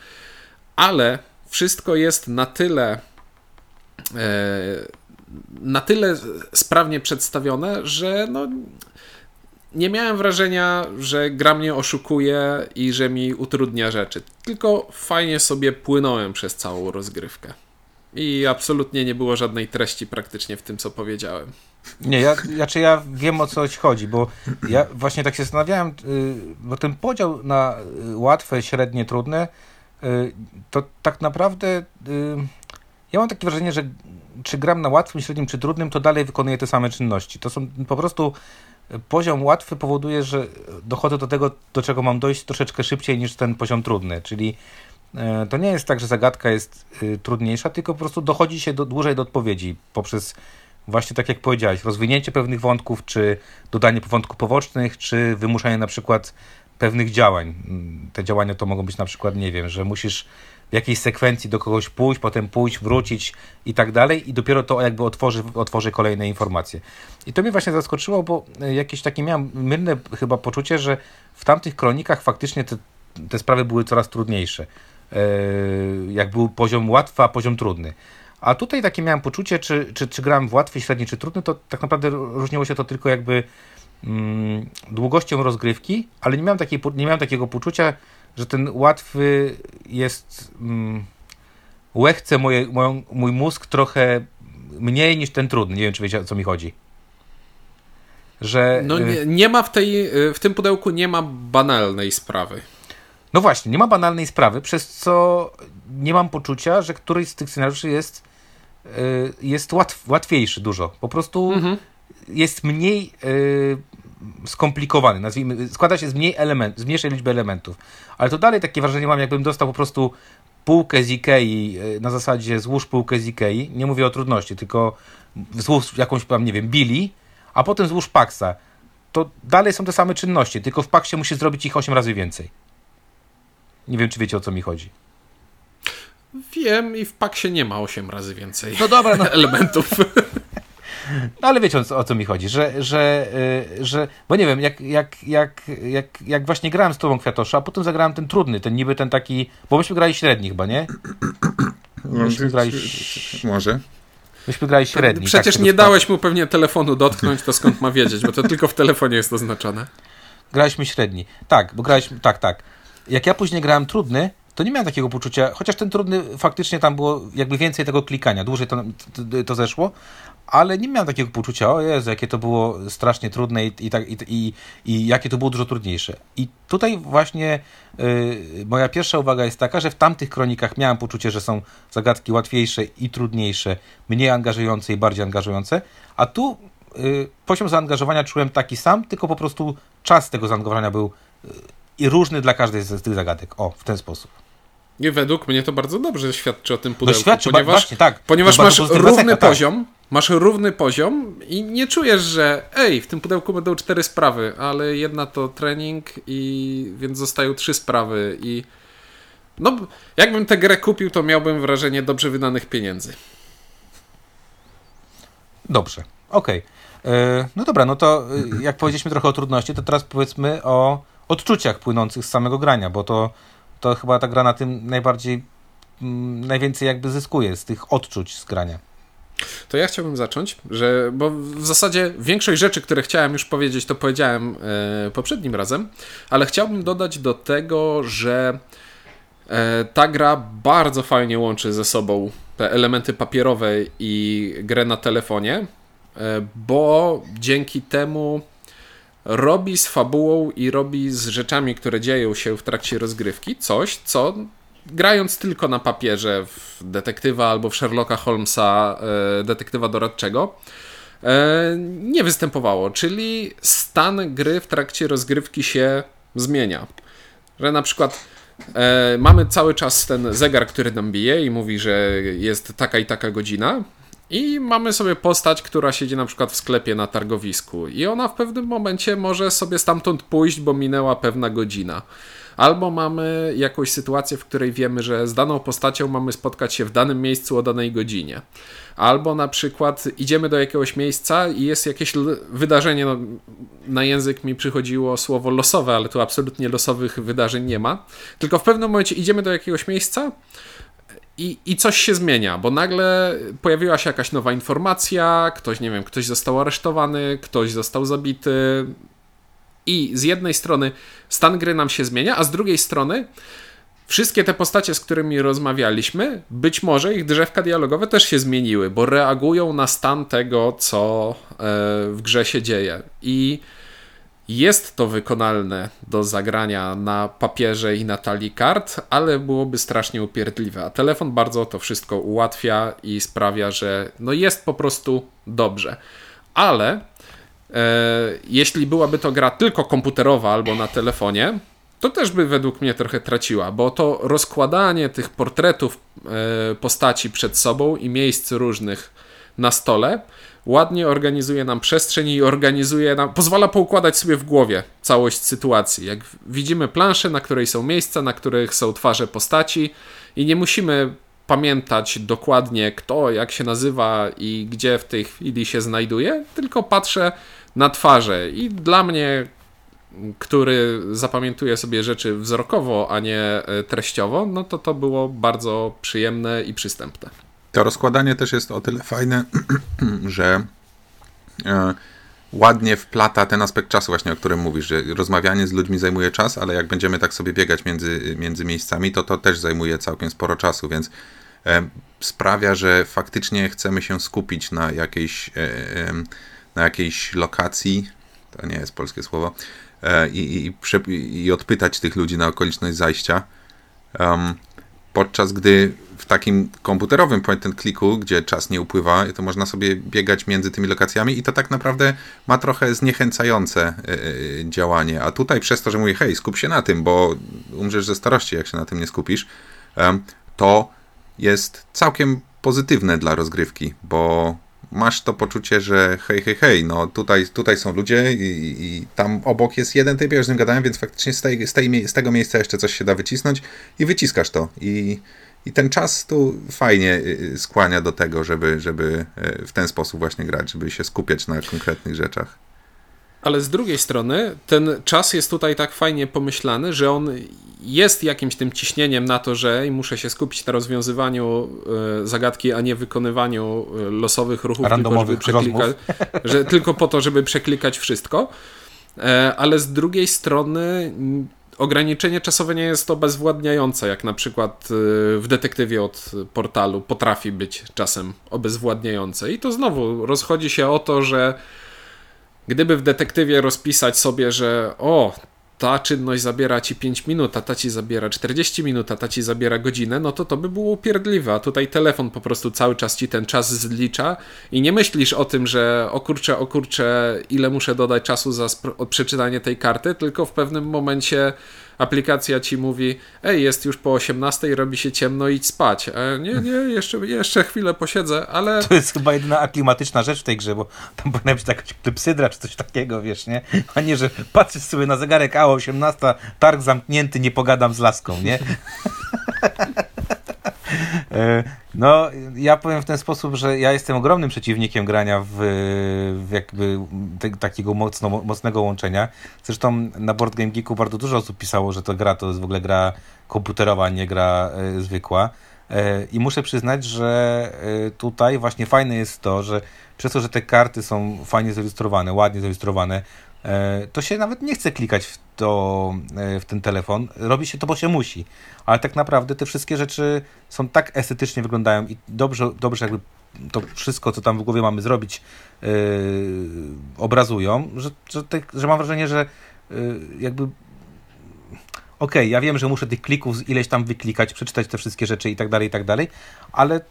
Ale wszystko jest na tyle e, na tyle sprawnie przedstawione, że no, nie miałem wrażenia, że gra mnie oszukuje i że mi utrudnia rzeczy. Tylko fajnie sobie płynąłem przez całą rozgrywkę. I absolutnie nie było żadnej treści praktycznie w tym, co powiedziałem. Nie, ja, znaczy ja wiem o co chodzi, bo ja właśnie tak się zastanawiałem, y, bo ten podział na y, łatwe, średnie, trudne, y, to tak naprawdę ja mam takie wrażenie, że czy gram na łatwym, średnim czy trudnym, to dalej wykonuję te same czynności. To są po prostu poziom łatwy powoduje, że dochodzę do tego, do czego mam dojść troszeczkę szybciej niż ten poziom trudny, czyli to nie jest tak, że zagadka jest y, trudniejsza, tylko po prostu dochodzi się do, dłużej do odpowiedzi poprzez właśnie tak jak powiedziałeś, rozwinięcie pewnych wątków, czy dodanie wątków pobocznych, czy wymuszanie na przykład pewnych działań. Mm, te działania to mogą być na przykład, nie wiem, że musisz w jakiejś sekwencji do kogoś pójść, potem pójść, wrócić i tak dalej i dopiero to jakby otworzy, otworzy kolejne informacje. I to mnie właśnie zaskoczyło, bo e, jakieś takie miałem mylne chyba poczucie, że w tamtych kronikach faktycznie te, te sprawy były coraz trudniejsze. E, jak był poziom łatwy, a poziom trudny. A tutaj takie miałem poczucie, czy, czy, czy grałem w łatwy, średni, czy trudny, to tak naprawdę różniło się to tylko jakby mm, długością rozgrywki, ale nie miałem, takiej, nie miałem takiego poczucia, że ten łatwy jest. Mm, łechce moje, moją, mój mózg trochę mniej niż ten trudny. Nie wiem, czy wiecie o co mi chodzi. Że. No y, nie, nie ma w, tej, y, w tym pudełku nie ma banalnej sprawy. No właśnie, nie ma banalnej sprawy, przez co nie mam poczucia, że któryś z tych scenariuszy jest, y, jest łatw, łatwiejszy dużo. Po prostu mhm. jest mniej skomplikowany, nazwijmy, składa się z mniej element, z mniejszej liczby elementów. Ale to dalej takie wrażenie mam, jakbym dostał po prostu półkę z Ikei e, na zasadzie złóż półkę z Ikei. Nie mówię o trudności, tylko złóż jakąś tam, nie wiem, Bili, a potem złóż Paxa. To dalej są te same czynności, tylko w Paxie musi zrobić ich 8 razy więcej. Nie wiem, czy wiecie o co mi chodzi. Wiem i w Paxie nie ma 8 razy więcej no dobra, no. elementów. No ale wiecie o co, o co mi chodzi, że, że, yy, że bo nie wiem, jak, jak, jak, jak, jak właśnie grałem z tobą Kwiatosza, a potem zagrałem ten trudny, ten niby ten taki, bo myśmy grali średni chyba, nie? Myśmy grali... Może. Myśmy grali średni. Przecież tak nie dałeś mu pewnie telefonu dotknąć, to skąd ma wiedzieć, bo to tylko w telefonie jest oznaczone. Graliśmy średni. Tak, bo graliśmy, tak, tak. Jak ja później grałem trudny, to nie miałem takiego poczucia, chociaż ten trudny faktycznie tam było jakby więcej tego klikania, dłużej to, to, to zeszło, ale nie miałem takiego poczucia, o Jezu, jakie to było strasznie trudne i, i, tak, i, i, i jakie to było dużo trudniejsze. I tutaj właśnie y, moja pierwsza uwaga jest taka, że w tamtych kronikach miałem poczucie, że są zagadki łatwiejsze i trudniejsze, mniej angażujące i bardziej angażujące, a tu y, poziom zaangażowania czułem taki sam, tylko po prostu czas tego zaangażowania był y, i różny dla każdej z tych zagadek. O, w ten sposób. I według mnie to bardzo dobrze świadczy o tym pudełku, no świadczy, ponieważ, właśnie, tak. ponieważ masz równy poziom, tak. masz równy poziom i nie czujesz, że ej, w tym pudełku będą cztery sprawy, ale jedna to trening i więc zostają trzy sprawy i no, jakbym tę grę kupił, to miałbym wrażenie dobrze wydanych pieniędzy. Dobrze, okej. Okay. E, no dobra, no to e, jak powiedzieliśmy trochę o trudności, to teraz powiedzmy o odczuciach płynących z samego grania, bo to to chyba ta gra na tym najbardziej, mm, najwięcej jakby zyskuje z tych odczuć z grania. To ja chciałbym zacząć, że, bo w zasadzie większość rzeczy, które chciałem już powiedzieć, to powiedziałem e, poprzednim razem, ale chciałbym dodać do tego, że e, ta gra bardzo fajnie łączy ze sobą te elementy papierowe i grę na telefonie, e, bo dzięki temu robi z fabułą i robi z rzeczami, które dzieją się w trakcie rozgrywki, coś, co grając tylko na papierze w detektywa albo w Sherlocka Holmesa, e, detektywa doradczego, e, nie występowało. Czyli stan gry w trakcie rozgrywki się zmienia. Że na przykład e, mamy cały czas ten zegar, który nam bije i mówi, że jest taka i taka godzina. I mamy sobie postać, która siedzi na przykład w sklepie na targowisku, i ona w pewnym momencie może sobie stamtąd pójść, bo minęła pewna godzina. Albo mamy jakąś sytuację, w której wiemy, że z daną postacią mamy spotkać się w danym miejscu o danej godzinie. Albo na przykład idziemy do jakiegoś miejsca i jest jakieś wydarzenie, no, na język mi przychodziło słowo losowe, ale tu absolutnie losowych wydarzeń nie ma. Tylko w pewnym momencie idziemy do jakiegoś miejsca, i, I coś się zmienia, bo nagle pojawiła się jakaś nowa informacja, ktoś, nie wiem, ktoś został aresztowany, ktoś został zabity. I z jednej strony stan gry nam się zmienia, a z drugiej strony wszystkie te postacie, z którymi rozmawialiśmy, być może ich drzewka dialogowe też się zmieniły, bo reagują na stan tego, co e, w grze się dzieje. I jest to wykonalne do zagrania na papierze i na talii kart, ale byłoby strasznie upierdliwe. A telefon bardzo to wszystko ułatwia i sprawia, że no jest po prostu dobrze. Ale jeśli byłaby to gra tylko komputerowa albo na telefonie, to też by według mnie trochę traciła, bo to rozkładanie tych portretów e, postaci przed sobą i miejsc różnych na stole ładnie organizuje nam przestrzeń i organizuje nam, pozwala poukładać sobie w głowie całość sytuacji. Jak widzimy planszę, na której są miejsca, na których są twarze postaci i nie musimy pamiętać dokładnie kto, jak się nazywa i gdzie w tej chwili się znajduje, tylko patrzę na twarze i dla mnie który zapamiętuje sobie rzeczy wzrokowo, a nie e, treściowo, no to to było bardzo przyjemne i przystępne. To rozkładanie też jest o tyle fajne, że e, ładnie wplata ten aspekt czasu właśnie, o którym mówisz, że rozmawianie z ludźmi zajmuje czas, ale jak będziemy tak sobie biegać między, między miejscami, to to też zajmuje całkiem sporo czasu, więc e, sprawia, że faktycznie chcemy się skupić na jakiejś, na jakiejś lokacji, to nie jest polskie słowo, E, i, i, i odpytać tych ludzi na okoliczność zajścia. Podczas gdy takim komputerowym point and clicku, gdzie czas nie upływa, to można sobie biegać między tymi lokacjami i to tak naprawdę ma trochę zniechęcające yy, działanie. A tutaj przez to, że mówię, hej, skup się na tym, bo umrzesz ze starości, jak się na tym nie skupisz, to jest całkiem pozytywne dla rozgrywki, bo masz to poczucie, że hej, hej, hej, no tutaj, tutaj są ludzie i, i tam obok jest jeden typ, ja już z nim gadałem, więc faktycznie z, tej, z, tej, z tego miejsca jeszcze coś się da wycisnąć i wyciskasz to. I, i ten czas tu fajnie y, y, skłania do tego, żeby, żeby y, w ten sposób właśnie grać, żeby się skupiać na konkretnych rzeczach. Ale z drugiej strony ten czas jest tutaj tak fajnie pomyślany, że on jest jakimś tym ciśnieniem na to, że muszę się skupić na rozwiązywaniu e, zagadki, a nie wykonywaniu e, losowych ruchów, tylko, żeby przeklikać, że tylko po to, żeby przeklikać wszystko. E, ale z drugiej strony ograniczenie czasowe nie jest obezwładniające, jak na przykład w detektywie od portalu potrafi być czasem obezwładniające. I to znowu rozchodzi się o to, że Gdyby w detektywie rozpisać sobie, że o, ta czynność zabiera ci 5 minut, a ta ci zabiera 40 minut, a ta ci zabiera godzinę, no to to by było upierdliwe. A tutaj telefon po prostu cały czas ci ten czas zlicza i nie myślisz o tym, że o kurczę, o kurczę, ile muszę dodać czasu za przeczytanie tej karty, tylko w pewnym momencie aplikacja ci mówi, ej, jest już po 18, robi się ciemno, idź spać. E, nie, nie, jeszcze, jeszcze chwilę posiedzę, ale... To jest chyba jedyna aklimatyczna rzecz w tej grze, bo tam powinna być jakaś klypsydra czy coś takiego, wiesz, nie? A nie, że patrzysz sobie na zegarek, a 18, targ zamknięty, nie pogadam z laską, nie? E, no, ja powiem w ten sposób, że ja jestem ogromnym przeciwnikiem grania w, w jakby te, takiego mocno, mocnego łączenia. Zresztą na Board Game Geeku bardzo dużo osób pisało, że to gra to jest w ogóle gra komputerowa, nie gra e, zwykła. E, I muszę przyznać, że e, tutaj właśnie fajne jest to, że przez to, że te karty są fajnie zilustrowane, ładnie zilustrowane, to się nawet nie chce klikać w, to, e, w ten telefon. Robi się to, bo się musi. Ale tak naprawdę te wszystkie rzeczy są tak estetycznie wyglądają i dobrze, dobrze jakby to wszystko, co tam w głowie mamy zrobić, yy, obrazują, że, że, te, że mam wrażenie, że yy, jakby okej, okay, ja wiem, że muszę tych klików ileś tam wyklikać, przeczytać te wszystkie rzeczy i tak dalej, i tak dalej, ale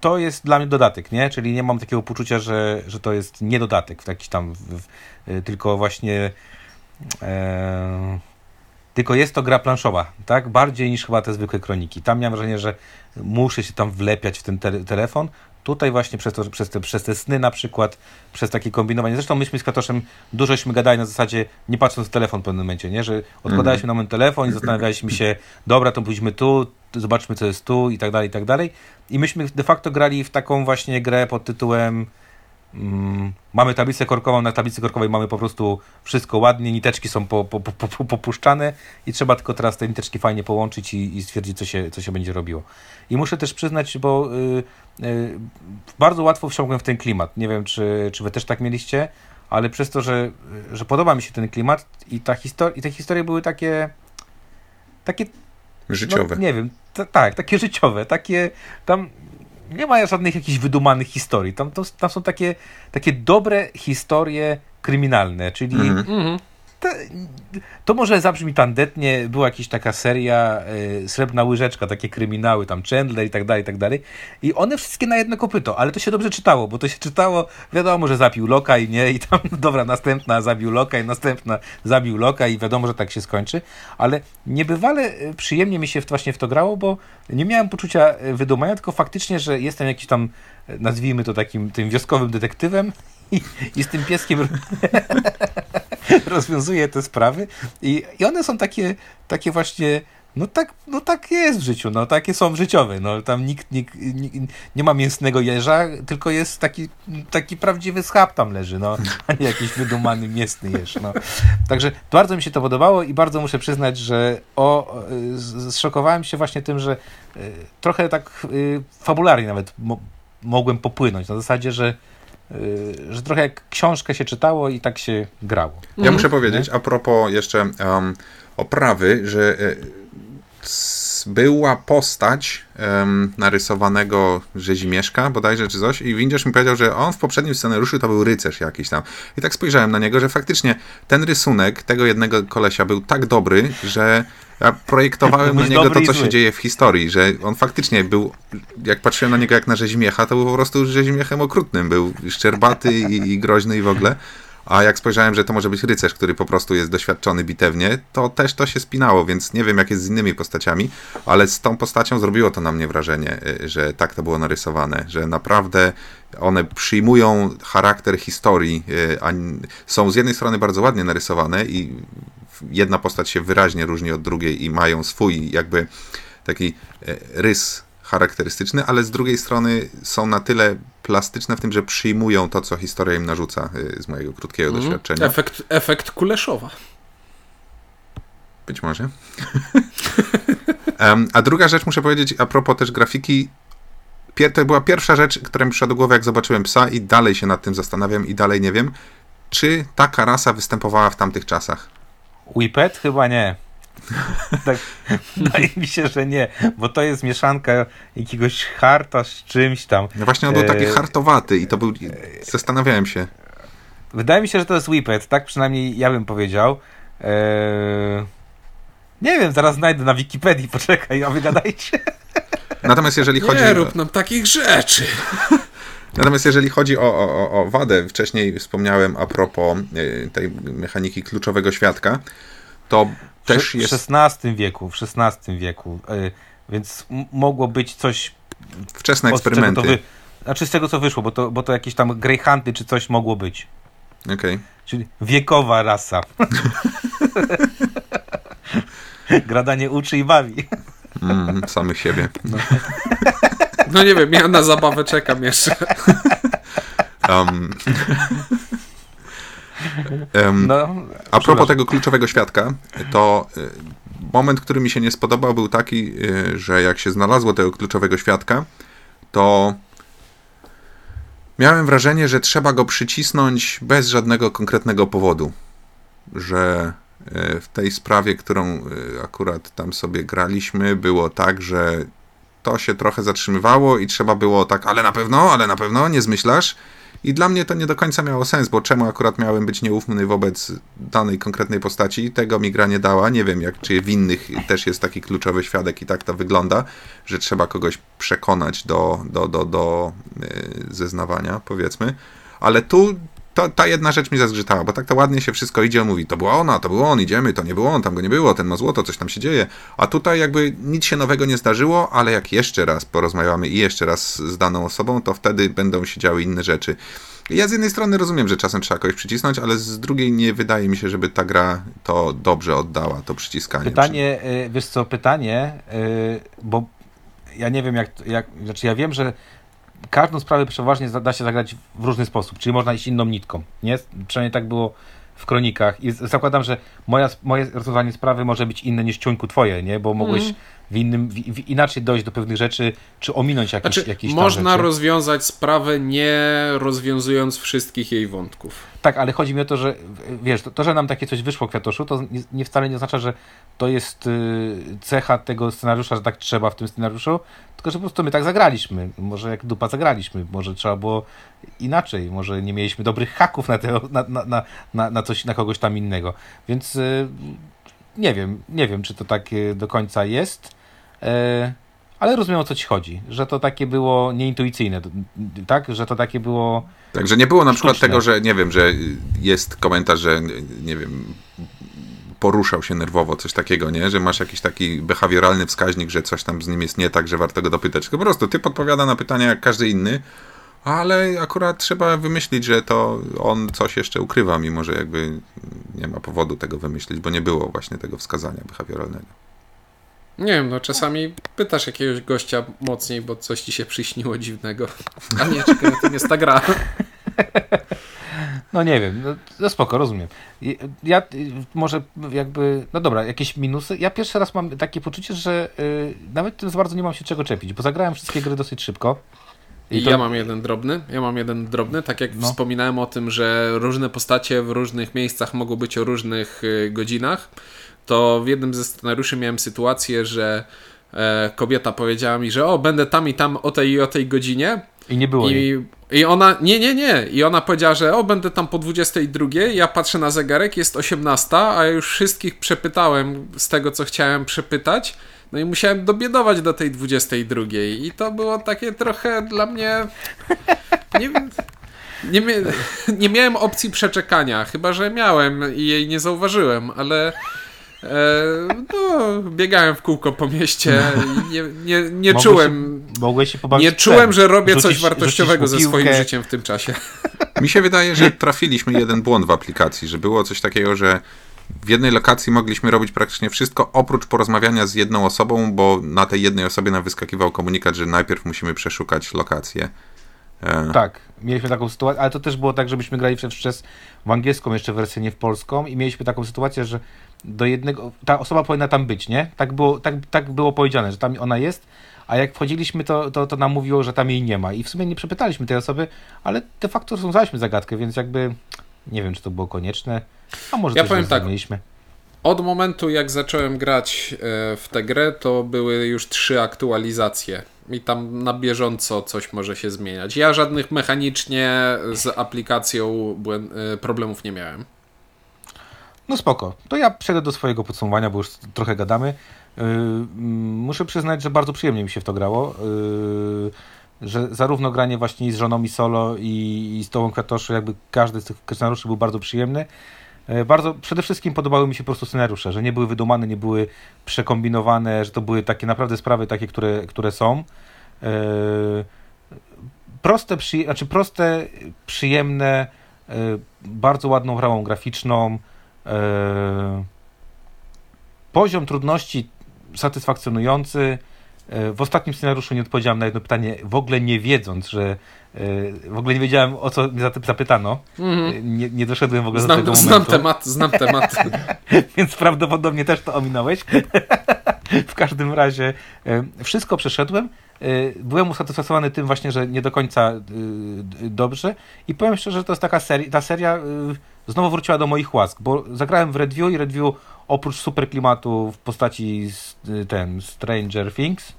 to jest dla mnie dodatek, nie? Czyli nie mam takiego poczucia, że, że to jest nie dodatek w tam, w, w, y, tylko właśnie e, tylko jest to gra planszowa, tak? Bardziej niż chyba te zwykłe kroniki. Tam miałem wrażenie, że muszę się tam wlepiać w ten te telefon. Tutaj właśnie przez, to, przez, te, przez te sny na przykład, przez takie kombinowanie. Zresztą myśmy z Katoszem dużośmy gadali na zasadzie, nie patrząc w telefon w pewnym momencie, nie? Że odkładaliśmy mm. na moment telefon i zastanawialiśmy się, dobra, to pójdźmy tu, zobaczmy co jest tu i tak dalej, i tak dalej. I myśmy de facto grali w taką właśnie grę pod tytułem mm, mamy tablicę korkową, na tablicy korkowej mamy po prostu wszystko ładnie, niteczki są po, po, po, popuszczane i trzeba tylko teraz te niteczki fajnie połączyć i, i stwierdzić, co się, co się będzie robiło. I muszę też przyznać, bo y, y, bardzo łatwo wsiąkłem w ten klimat. Nie wiem, czy, czy wy też tak mieliście, ale przez to, że, że podoba mi się ten klimat i, ta histor- i te historie były takie takie Życiowe. No, nie wiem, tak, takie życiowe, takie tam nie ma żadnych jakichś wydumanych historii. Tam, tam, tam są takie, takie dobre historie kryminalne, czyli mm -hmm. to, może zabrzmi tandetnie, była jakaś taka seria y, Srebrna Łyżeczka, takie kryminały, tam Chandler i tak dalej, i tak dalej. I one wszystkie na jedno kopyto, ale to się dobrze czytało, bo to się czytało, wiadomo, że zabił Loka i nie, i tam, dobra, następna zabił Loka i następna zabił Loka i wiadomo, że tak się skończy, ale niebywale przyjemnie mi się właśnie w to grało, bo nie miałem poczucia wydumania, tylko faktycznie, że jestem jakiś tam, nazwijmy to takim tym wioskowym detektywem i, z tym pieskiem rozwiązuje te sprawy. I, i one są takie, takie właśnie no tak, no tak jest w życiu, no takie są życiowe, no tam nikt, nikt, nikt, nie ma mięsnego jeża, tylko jest taki, taki prawdziwy schab tam leży, no, a nie jakiś wydumany mięsny jeż, no. Także bardzo mi się to podobało i bardzo muszę przyznać, że o, zszokowałem się właśnie tym, że y, trochę tak y, fabularnie nawet mo mogłem popłynąć, na zasadzie, że że trochę jak książkę się czytało i tak się grało. Ja mhm. muszę powiedzieć, a propos jeszcze um, oprawy, że e, była postać um, narysowanego Rzezimieszka bodajże czy coś i Windziarz mi powiedział, że on w poprzednim scenariuszu to był rycerz jakiś tam. I tak spojrzałem na niego, że faktycznie ten rysunek tego jednego kolesia był tak dobry, że ja projektowałem na niego to, co się dzieje w historii, że on faktycznie był, jak patrzyłem na niego jak na rzezimiecha, to był po prostu rzezimiechem okrutnym, był szczerbaty i, i groźny i w ogóle. A jak spojrzałem, że to może być rycerz, który po prostu jest doświadczony bitewnie, to też to się spinało, więc nie wiem jak jest z innymi postaciami, ale z tą postacią zrobiło to na mnie wrażenie, y, że tak to było narysowane, że naprawdę one przyjmują charakter historii, y, a są z jednej strony bardzo ładnie narysowane i jedna postać się wyraźnie różni od drugiej i mają swój jakby taki y, rys charakterystyczny, ale z drugiej strony są na tyle plastyczne w tym, że przyjmują to, co historia im narzuca y, z mojego krótkiego mm. doświadczenia. Efekt, efekt Kuleszowa. Być może. um, a druga rzecz, muszę powiedzieć, a propos też grafiki, pier to była pierwsza rzecz, która mi przyszła do głowy, jak zobaczyłem psa i dalej się nad tym zastanawiam i dalej nie wiem, czy taka rasa występowała w tamtych czasach. Whippet? Chyba nie. tak, wydaje mi się, że nie, bo to jest mieszanka jakiegoś harta z czymś tam. No właśnie on był taki e, hartowaty i to był, zastanawiałem się. Wydaje mi się, że to jest Whippet, tak przynajmniej ja bym powiedział. Eee... Nie wiem, zaraz znajdę na Wikipedii, poczekaj, a wygadajcie. Natomiast jeżeli chodzi... Nie rób nam takich rzeczy. Natomiast jeżeli chodzi o, o, o wadę, wcześniej wspomniałem a propos e, tej mechaniki kluczowego świadka, to też jest... W XVI wieku, w XVI wieku, yy, więc mogło być coś... Wczesne eksperymenty. Wy... Znaczy z tego, co wyszło, bo to, bo to jakieś tam greyhanty czy coś mogło być. Okej. Okay. Czyli wiekowa rasa. Grada nie uczy i bawi. Mm, samych siebie. No. no nie wiem, ja na zabawę czekam jeszcze. Um, Um, no, a propos tego kluczowego świadka, to y, moment, który mi się nie spodobał, był taki, y, że jak się znalazło tego kluczowego świadka, to miałem wrażenie, że trzeba go przycisnąć bez żadnego konkretnego powodu. Że y, w tej sprawie, którą akurat tam sobie graliśmy, było tak, że to się trochę zatrzymywało i trzeba było tak, ale na pewno, ale na pewno, nie zmyślasz. I dla mnie to nie do końca miało sens, bo czemu akurat miałem być nieufny wobec danej konkretnej postaci? Tego mi gra nie dała. Nie wiem, jak, czy w innych też jest taki kluczowy świadek i tak to wygląda, że trzeba kogoś przekonać do, do, do, do yy, zeznawania, powiedzmy. Ale tu to, ta jedna rzecz mi zazgrzytała, bo tak to ładnie się wszystko idzie, mówi, to była ona, to był on, idziemy, to nie było on, tam go nie było, ten ma złoto, coś tam się dzieje, a tutaj jakby nic się nowego nie zdarzyło, ale jak jeszcze raz porozmawiamy i jeszcze raz z daną osobą, to wtedy będą się działy inne rzeczy. Ja z jednej strony rozumiem, że czasem trzeba kogoś przycisnąć, ale z drugiej nie wydaje mi się, żeby ta gra to dobrze oddała, to przyciskanie. Pytanie, y, wiesz co, pytanie, y, bo ja nie wiem jak, jak znaczy ja wiem, że każdą sprawę przeważnie da się zagrać w różny sposób, czyli można iść inną nitką, nie? Przynajmniej tak było w kronikach i zakładam, że moja, moje rozwiązanie sprawy może być inne niż ciuńku twoje, nie? Bo mogłeś mm. W innym, w, w inaczej dojść do pewnych rzeczy, czy ominąć jakieś, Znaczy, jakieś można rzeczy. rozwiązać sprawę nie rozwiązując wszystkich jej wątków. Tak, ale chodzi mi o to, że wiesz, to, to że nam takie coś wyszło kwiatoszu, to nie, nie wcale nie oznacza, że to jest y, cecha tego scenariusza, że tak trzeba w tym scenariuszu, tylko że po prostu my tak zagraliśmy. Może jak dupa zagraliśmy, może trzeba było inaczej, może nie mieliśmy dobrych haków na, te, na, na, na, na, na coś, na kogoś tam innego. Więc y, nie wiem, nie wiem, czy to tak do końca jest. E, ale rozumiem o co ci chodzi, że to takie było nieintuicyjne, tak? Że to takie było. Także nie było na przykład Sztuczne. tego, że nie wiem, że jest komentarz, że nie wiem, poruszał się nerwowo, coś takiego, nie? Że masz jakiś taki behawioralny wskaźnik, że coś tam z nim jest nie tak, że warto go dopytać. Tylko po prostu typ odpowiada na pytania jak każdy inny, ale akurat trzeba wymyślić, że to on coś jeszcze ukrywa, mimo że jakby nie ma powodu tego wymyślić, bo nie było właśnie tego wskazania behawioralnego. Nie wiem, no czasami pytasz jakiegoś gościa mocniej, bo coś ci się przyśniło dziwnego. A nie, czekaj, to nie jest ta gra. No nie wiem, no, no spoko, rozumiem. Ja może jakby, no dobra, jakieś minusy. Ja pierwszy raz mam takie poczucie, że y, nawet tym za bardzo nie mam się czego czepić, bo zagrałem wszystkie gry dosyć szybko. I to- ja mam jeden drobny, ja mam jeden drobny, tak jak No. wspominałem o tym, że różne postacie w różnych miejscach mogą być o różnych y, godzinach, to w jednym ze scenariuszy miałem sytuację, że e, kobieta powiedziała mi, że o, będę tam i tam o tej i o tej godzinie. I nie było jej. i, i ona, nie, nie, nie, i ona powiedziała, że o, będę tam po 22, ja patrzę na zegarek, jest 18, a już wszystkich przepytałem z tego, co chciałem przepytać, no i musiałem dobiedować do tej 22 i to było takie trochę dla mnie, nie wiem, nie, nie miałem opcji przeczekania, chyba, że miałem i jej nie zauważyłem, ale... E, no, biegałem w kółko po mieście i nie, nie, nie Mogłeś czułem, Się, mogłeś się pobawić nie czułem, że robię Rzucić- coś wartościowego ze swoim życiem w tym czasie. Mi się wydaje, że trafiliśmy jeden błąd w aplikacji, że było coś takiego, że w jednej lokacji mogliśmy robić praktycznie wszystko, oprócz porozmawiania z jedną osobą, bo na tej jednej osobie nam wyskakiwał komunikat, że najpierw musimy przeszukać lokację. E, Tak, mieliśmy taką sytuację, ale to też było tak, żebyśmy grali przez, w angielską jeszcze wersję, nie w polską i mieliśmy taką sytuację, że do jednego, ta osoba powinna tam być, nie? Tak było, tak, tak było powiedziane, że tam ona jest, a jak wchodziliśmy, to, to, to nam mówiło, że tam jej nie ma i w sumie nie przepytaliśmy tej osoby, ale de facto rozwiązaliśmy zagadkę, więc jakby nie wiem, czy to było konieczne, a może Ja powiem tak. Od momentu, jak zacząłem grać e, w tę grę, to były już trzy aktualizacje. I tam na bieżąco coś może się zmieniać. Ja żadnych mechanicznie z aplikacją e, problemów nie miałem. No spoko. To ja przejdę do swojego podsumowania, bo już trochę gadamy. Yy, mm, muszę przyznać, że bardzo przyjemnie mi się w to grało. Yy, że zarówno granie właśnie z żoną i solo i, i z Tobą Kwiatoszu, jakby każdy z tych scenariuszy był bardzo przyjemny. Yy, Bardzo, przede wszystkim podobały mi się po prostu scenariusze, że nie były wydumane, nie były przekombinowane, że to były takie naprawdę sprawy takie, które, które są. Yy, proste, przy, znaczy proste, przyjemne, yy, bardzo ładną grałą graficzną, E, Poziom trudności satysfakcjonujący. E, W ostatnim scenariuszu nie odpowiedziałem na jedno pytanie, w ogóle nie wiedząc, że e, w ogóle nie wiedziałem o co mnie zapy- zapytano. E, Nie, nie doszedłem w ogóle do tego Mhm. Znam, znam momentu, temat, znam temat. więc prawdopodobnie też to ominąłeś. w każdym razie e, wszystko przeszedłem. Byłem usatysfakcjonowany tym właśnie, że nie do końca dobrze i powiem szczerze, że to jest taka seria, ta seria znowu wróciła do moich łask, bo zagrałem w Redview i Redview oprócz super klimatu w postaci ten Stranger Things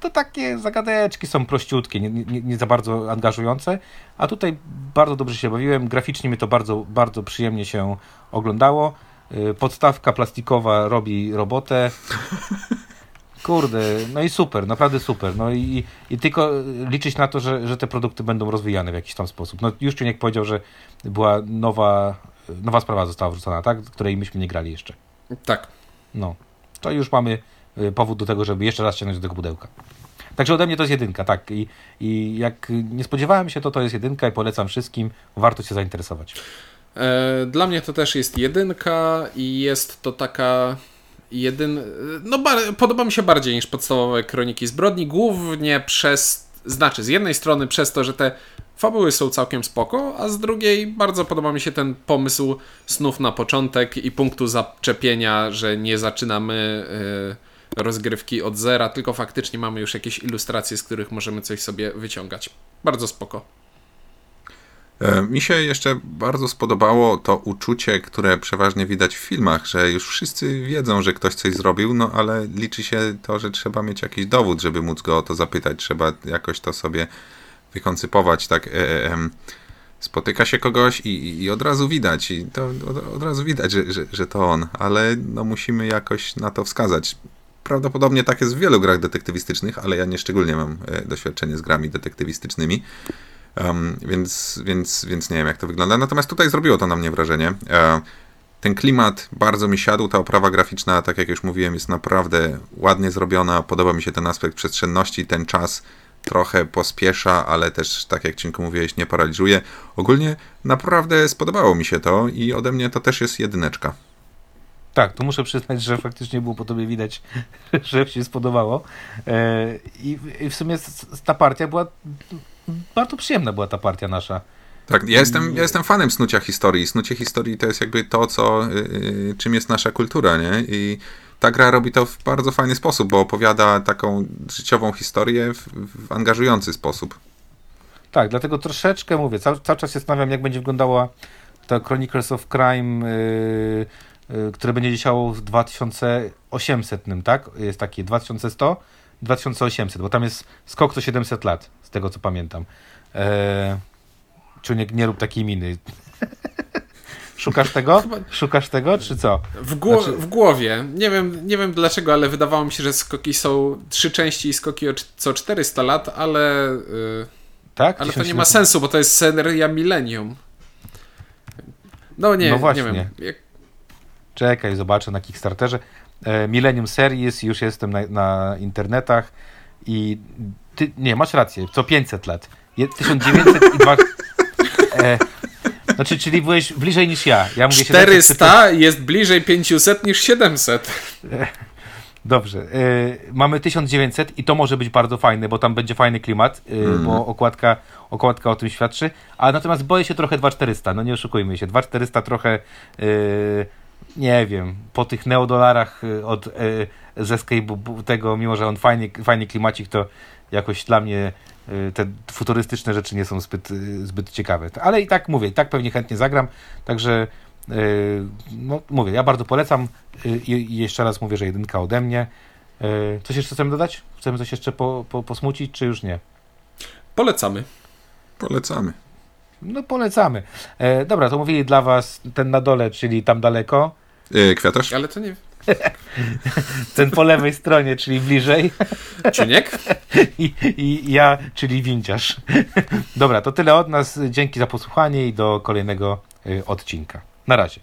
to takie zagadeczki są prościutkie, nie, nie, nie za bardzo angażujące, a tutaj bardzo dobrze się bawiłem, graficznie mi to bardzo, bardzo przyjemnie się oglądało. E, Podstawka plastikowa robi robotę. Kurde, no i super, naprawdę super. No i, i tylko liczyć na to, że, że te produkty będą rozwijane w jakiś tam sposób. No już Czuniek powiedział, że była nowa, nowa sprawa została wrzucona, tak? Której myśmy nie grali jeszcze. tak. No, to już mamy powód do tego, żeby jeszcze raz sięgnąć do tego pudełka. Także ode mnie to jest jedynka, tak. I, I jak nie spodziewałem się, to to jest jedynka i polecam wszystkim. Warto się zainteresować. E, Dla mnie to też jest jedynka i jest to taka jedyn... No bar- podoba mi się bardziej niż podstawowe Kroniki Zbrodni, głównie przez... Znaczy, z jednej strony przez to, że te fabuły są całkiem spoko, a z drugiej bardzo podoba mi się ten pomysł snów na początek i punktu zaczepienia, że nie zaczynamy... e, rozgrywki od zera, tylko faktycznie mamy już jakieś ilustracje, z których możemy coś sobie wyciągać. Bardzo spoko. E, mi się jeszcze bardzo spodobało to uczucie, które przeważnie widać w filmach, że już wszyscy wiedzą, że ktoś coś zrobił, no ale liczy się to, że trzeba mieć jakiś dowód, żeby móc go o to zapytać. Trzeba jakoś to sobie wykoncypować, tak. E, e, spotyka się kogoś i, i, od razu widać, i to od, od razu widać, że, że, że, to on, ale no musimy jakoś na to wskazać. Prawdopodobnie tak jest w wielu grach detektywistycznych, ale ja nie szczególnie mam doświadczenie z grami detektywistycznymi. Um, więc, więc, więc nie wiem, jak to wygląda. Natomiast tutaj zrobiło to na mnie wrażenie. E, ten klimat bardzo mi siadł, ta oprawa graficzna, tak jak już mówiłem, jest naprawdę ładnie zrobiona. Podoba mi się ten aspekt przestrzenności, ten czas trochę pospiesza, ale też, tak jak Cinko mówiłeś, nie paraliżuje. Ogólnie naprawdę spodobało mi się to i ode mnie to też jest jedyneczka. Tak, to muszę przyznać, że faktycznie było po tobie widać, że się spodobało. E, I w sumie ta partia była bardzo przyjemna była ta partia nasza. Tak, ja jestem, ja jestem fanem snucia historii. Snucie historii to jest jakby to, co, yy, czym jest nasza kultura, nie? I ta gra robi to w bardzo fajny sposób, bo opowiada taką życiową historię w, w angażujący sposób. Tak, dlatego troszeczkę mówię, cały, cały czas się zastanawiam, jak będzie wyglądała ta Chronicles of Crime, yy, które będzie działało w 2800, tak? Jest takie 2100, 2800, bo tam jest skok co 700 lat tego co pamiętam. Eee, Czuniek, nie rób takiej miny. Szukasz tego? Szukasz tego, czy co? W, znaczy... w, głowie. Nie wiem, nie wiem dlaczego, ale wydawało mi się, że skoki są trzy części i skoki co 400 lat, ale. Yy, tak? Ale to nie ma sensu, bo to jest seria Millennium. No nie, no właśnie. nie wiem. Jak... Czekaj, zobaczę na Kickstarterze. E, Millennium Series, już jestem na, na internetach i ty, nie, masz rację, co 500 lat. 1902. E, znaczy, czyli byłeś bliżej niż ja. ja mówię 400 jest bliżej 500 niż 700. E, dobrze. E, mamy 1900 i to może być bardzo fajne, bo tam będzie fajny klimat, e, mm. bo okładka, okładka o tym świadczy. A natomiast boję się trochę 2400. No nie oszukujmy się. 2400 trochę. E, nie wiem, po tych neodolarach e, od e, z Escape tego, mimo że on fajnie, fajny klimacik, to jakoś dla mnie y, te futurystyczne rzeczy nie są zbyt, y, zbyt ciekawe. Ale i tak mówię, i tak pewnie chętnie zagram, także y, no, mówię, ja bardzo polecam i jeszcze raz mówię, że jedynka ode mnie. Coś jeszcze chcemy dodać? Chcemy coś jeszcze po, po, posmucić, czy już nie? Polecamy. Polecamy. No polecamy. E, dobra, to mówili dla was ten na dole, czyli tam daleko. E, kwiatarz? Ale to nie... Ten po lewej stronie, czyli bliżej. Czuniek? I, I ja, czyli winciarz. Dobra, to tyle od nas. Dzięki za posłuchanie i do kolejnego y, odcinka. Na razie.